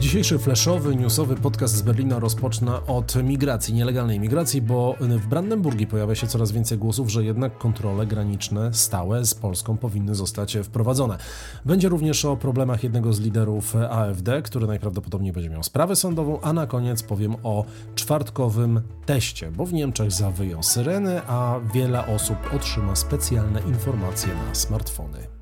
Dzisiejszy flashowy, newsowy podcast z Berlina rozpocznę od migracji, nielegalnej migracji, bo w Brandenburgii pojawia się coraz więcej głosów, że jednak kontrole graniczne stałe z Polską powinny zostać wprowadzone. Będzie również o problemach jednego z liderów AfD, który najprawdopodobniej będzie miał sprawę sądową, a na koniec powiem o czwartkowym teście, bo w Niemczech zawyją syreny, a wiele osób otrzyma specjalne informacje na smartfony.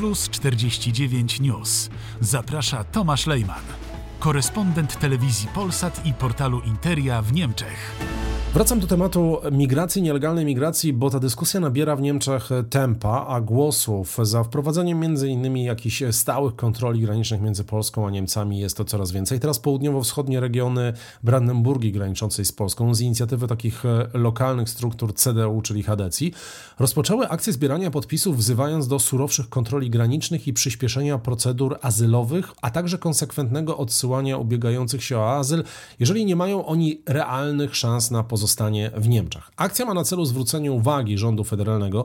Plus 49 News. Zaprasza Tomasz Lejman, korespondent telewizji Polsat i portalu Interia w Niemczech. Wracam do tematu migracji, nielegalnej migracji, bo ta dyskusja nabiera w Niemczech tempa, a głosów za wprowadzeniem innymi jakichś stałych kontroli granicznych między Polską a Niemcami jest to coraz więcej. Teraz południowo-wschodnie regiony Brandenburgii graniczącej z Polską z inicjatywy takich lokalnych struktur CDU, czyli Hadecji, rozpoczęły akcję zbierania podpisów wzywając do surowszych kontroli granicznych i przyspieszenia procedur azylowych, a także konsekwentnego odsyłania ubiegających się o azyl, jeżeli nie mają oni realnych szans na pozostanie pozostanie w Niemczech. Akcja ma na celu zwrócenie uwagi rządu federalnego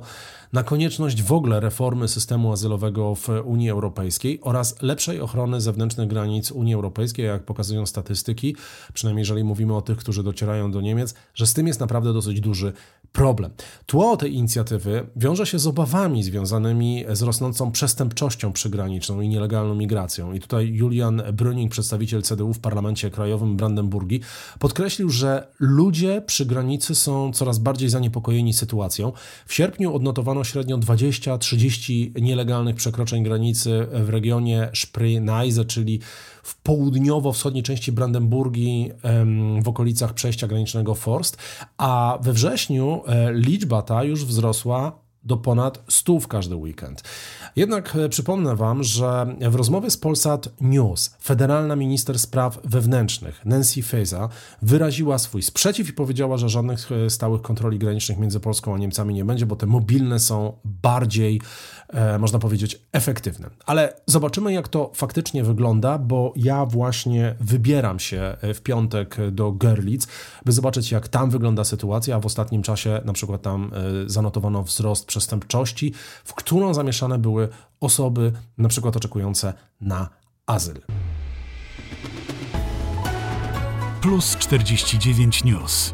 na konieczność w ogóle reformy systemu azylowego w Unii Europejskiej oraz lepszej ochrony zewnętrznych granic Unii Europejskiej, jak pokazują statystyki, przynajmniej jeżeli mówimy o tych, którzy docierają do Niemiec, że z tym jest naprawdę dosyć duży problem. Tło tej inicjatywy wiąże się z obawami związanymi z rosnącą przestępczością przygraniczną i nielegalną migracją. I tutaj Julian Brüning, przedstawiciel CDU w Parlamencie Krajowym Brandenburgii, podkreślił, że ludzie przy granicy są coraz bardziej zaniepokojeni sytuacją. W sierpniu odnotowano średnio 20-30 nielegalnych przekroczeń granicy w regionie Spree-Neisse, czyli w południowo-wschodniej części Brandenburgii w okolicach przejścia granicznego Forst, a we wrześniu e, liczba ta już wzrosła do ponad 100 w każdy weekend. Jednak e, przypomnę Wam, że w rozmowie z Polsat News federalna minister spraw wewnętrznych Nancy Faeser wyraziła swój sprzeciw i powiedziała, że żadnych e, stałych kontroli granicznych między Polską a Niemcami nie będzie, bo te mobilne są bardziej, e, można powiedzieć, efektywne. Ale zobaczymy, jak to faktycznie wygląda, bo ja właśnie wybieram się w piątek do Görlitz, by zobaczyć, jak tam wygląda sytuacja. W ostatnim czasie na przykład tam zanotowano wzrost przestępczości, w którą zamieszane były osoby na przykład oczekujące na azyl. Plus 49 News.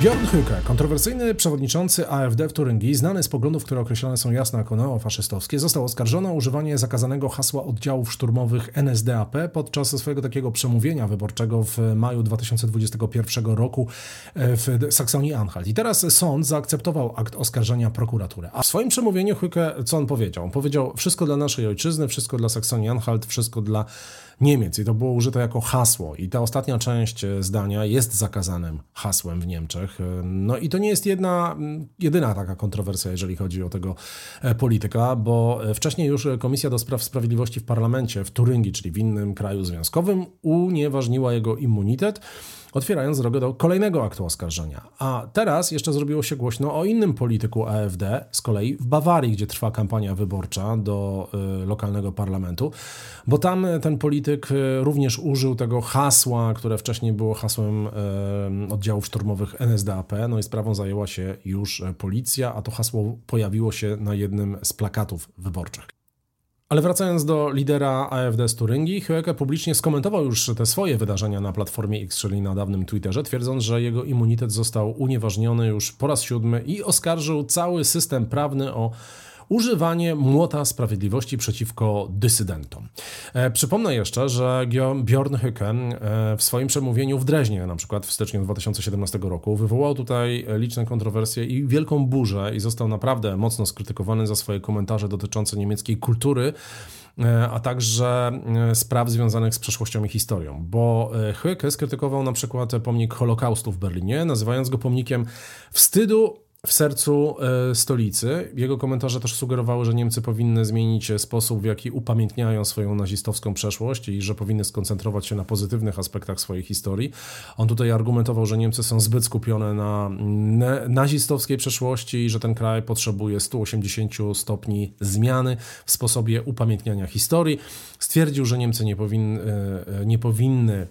Bjorn Höcke, kontrowersyjny przewodniczący AfD w Turyngii, znany z poglądów, które określone są jasno jako neofaszystowskie, został oskarżony o używanie zakazanego hasła oddziałów szturmowych NSDAP podczas swojego takiego przemówienia wyborczego w maju 2021 roku e, w Saksonii-Anhalt. I teraz sąd zaakceptował akt oskarżenia prokuratury. A w swoim przemówieniu Höcke, co on powiedział? On powiedział wszystko dla naszej ojczyzny, wszystko dla Saksonii-Anhalt, wszystko dla Niemiec. I to było użyte jako hasło. I ta ostatnia część zdania jest zakazanym hasłem w Niemczech. No i to nie jest jedna, jedyna taka kontrowersja, jeżeli chodzi o tego e, polityka, bo e, wcześniej już Komisja do Spraw Sprawiedliwości w parlamencie w Turyngii, czyli w innym kraju związkowym, unieważniła jego immunitet otwierając drogę do kolejnego aktu oskarżenia. A teraz jeszcze zrobiło się głośno o innym polityku AfD, z kolei w Bawarii, gdzie trwa kampania wyborcza do y, lokalnego parlamentu, bo tam ten polityk y, również użył tego hasła, które wcześniej było hasłem y, oddziałów szturmowych NSDAP, no i sprawą zajęła się już policja, a to hasło pojawiło się na jednym z plakatów wyborczych. Ale wracając do lidera AfD z Turyngii, Höcke publicznie skomentował już te swoje wydarzenia na platformie X, czyli na dawnym Twitterze, twierdząc, że jego immunitet został unieważniony już po raz siódmy i oskarżył cały system prawny o używanie młota sprawiedliwości przeciwko dysydentom. E, przypomnę jeszcze, że Bjorn Höcke e, w swoim przemówieniu w Dreźnie, na przykład w styczniu 2017 roku, wywołał tutaj liczne kontrowersje i wielką burzę i został naprawdę mocno skrytykowany za swoje komentarze dotyczące niemieckiej kultury, e, a także spraw związanych z przeszłością i historią, bo Höcke skrytykował na przykład pomnik Holokaustu w Berlinie, nazywając go pomnikiem wstydu w sercu e, stolicy. Jego komentarze też sugerowały, że Niemcy powinny zmienić sposób, w jaki upamiętniają swoją nazistowską przeszłość i że powinny skoncentrować się na pozytywnych aspektach swojej historii. On tutaj argumentował, że Niemcy są zbyt skupione na nazistowskiej przeszłości i że ten kraj potrzebuje 180 stopni zmiany w sposobie upamiętniania historii. Stwierdził, że Niemcy nie powinny, e, nie powinny e,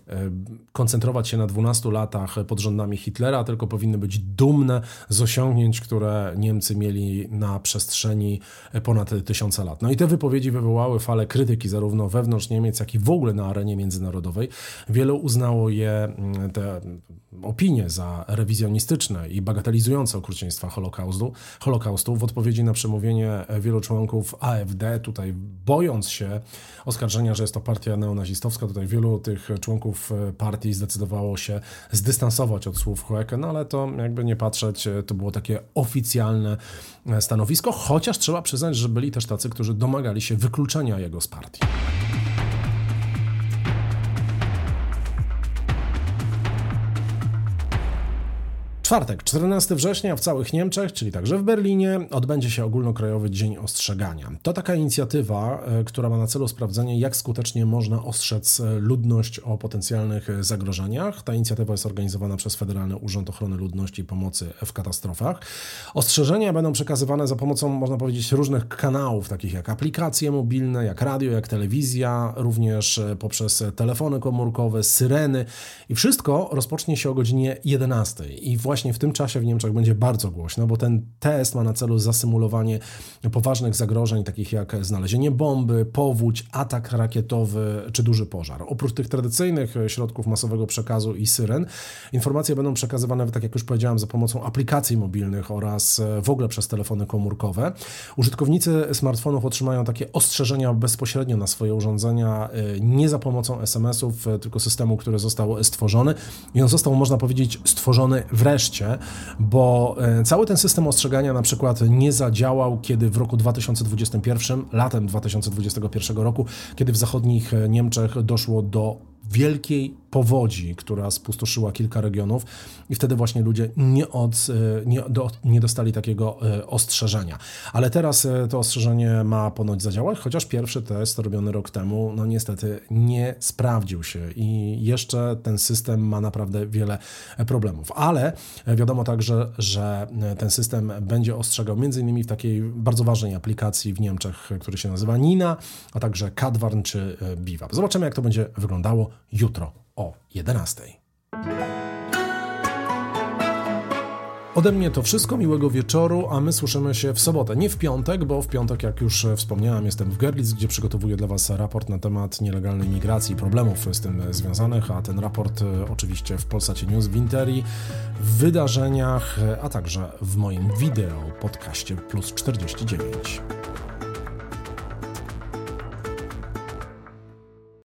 koncentrować się na 12 latach pod rządami Hitlera, tylko powinny być dumne z osiągnięć które Niemcy mieli na przestrzeni ponad tysiąca lat. No i te wypowiedzi wywołały falę krytyki zarówno wewnątrz Niemiec, jak i w ogóle na arenie międzynarodowej. Wielu uznało je, mm, te opinie za rewizjonistyczne i bagatelizujące okrucieństwa Holokaustu, Holokaustu w odpowiedzi na przemówienie wielu członków AfD, tutaj bojąc się oskarżenia, że jest to partia neonazistowska, tutaj wielu tych członków partii zdecydowało się zdystansować od słów Hoeke, no ale to jakby nie patrzeć, to było takie oficjalne stanowisko, chociaż trzeba przyznać, że byli też tacy, którzy domagali się wykluczenia jego z partii. Czwartek, 14 września w całych Niemczech, czyli także w Berlinie, odbędzie się ogólnokrajowy Dzień Ostrzegania. To taka inicjatywa, e, która ma na celu sprawdzenie, jak skutecznie można ostrzec e, ludność o potencjalnych zagrożeniach. Ta inicjatywa jest organizowana przez Federalny Urząd Ochrony Ludności i Pomocy w Katastrofach. Ostrzeżenia będą przekazywane za pomocą, można powiedzieć, różnych kanałów, takich jak aplikacje mobilne, jak radio, jak telewizja, również e, poprzez telefony komórkowe, syreny i wszystko rozpocznie się o godzinie 11. I właśnie właśnie w tym czasie w Niemczech będzie bardzo głośno, bo ten test ma na celu zasymulowanie poważnych zagrożeń, takich jak znalezienie bomby, powódź, atak rakietowy czy duży pożar. Oprócz tych tradycyjnych środków masowego przekazu i syren, informacje będą przekazywane, tak jak już powiedziałem, za pomocą aplikacji mobilnych oraz w ogóle przez telefony komórkowe. Użytkownicy smartfonów otrzymają takie ostrzeżenia bezpośrednio na swoje urządzenia, nie za pomocą SMS-ów, tylko systemu, który został stworzony i on został, można powiedzieć, stworzony wreszcie bo e, cały ten system ostrzegania na przykład nie zadziałał, kiedy w roku 2021, latem 2021 roku, kiedy w zachodnich e, Niemczech doszło do wielkiej powodzi, która spustoszyła kilka regionów i wtedy właśnie ludzie nie, od, e, nie, do, nie dostali takiego e, ostrzeżenia. Ale teraz e, to ostrzeżenie ma ponoć zadziałać, chociaż pierwszy test robiony rok temu, no niestety nie sprawdził się i jeszcze ten system ma naprawdę wiele problemów. Ale wiadomo także, że ten system będzie ostrzegał między innymi w takiej bardzo ważnej aplikacji w Niemczech, który się nazywa Nina, a także Kadwarn czy Biwab. Zobaczymy, jak to będzie wyglądało jutro o 11. Ode mnie to wszystko, miłego wieczoru, a my słyszymy się w sobotę. Nie w piątek, bo w piątek, jak już wspomniałem, jestem w Gerlitz, gdzie przygotowuję dla Was raport na temat nielegalnej migracji i problemów z tym związanych, a ten raport e, oczywiście w Polsacie News, w Interii, w wydarzeniach, a także w moim wideo podcaście Plus 49.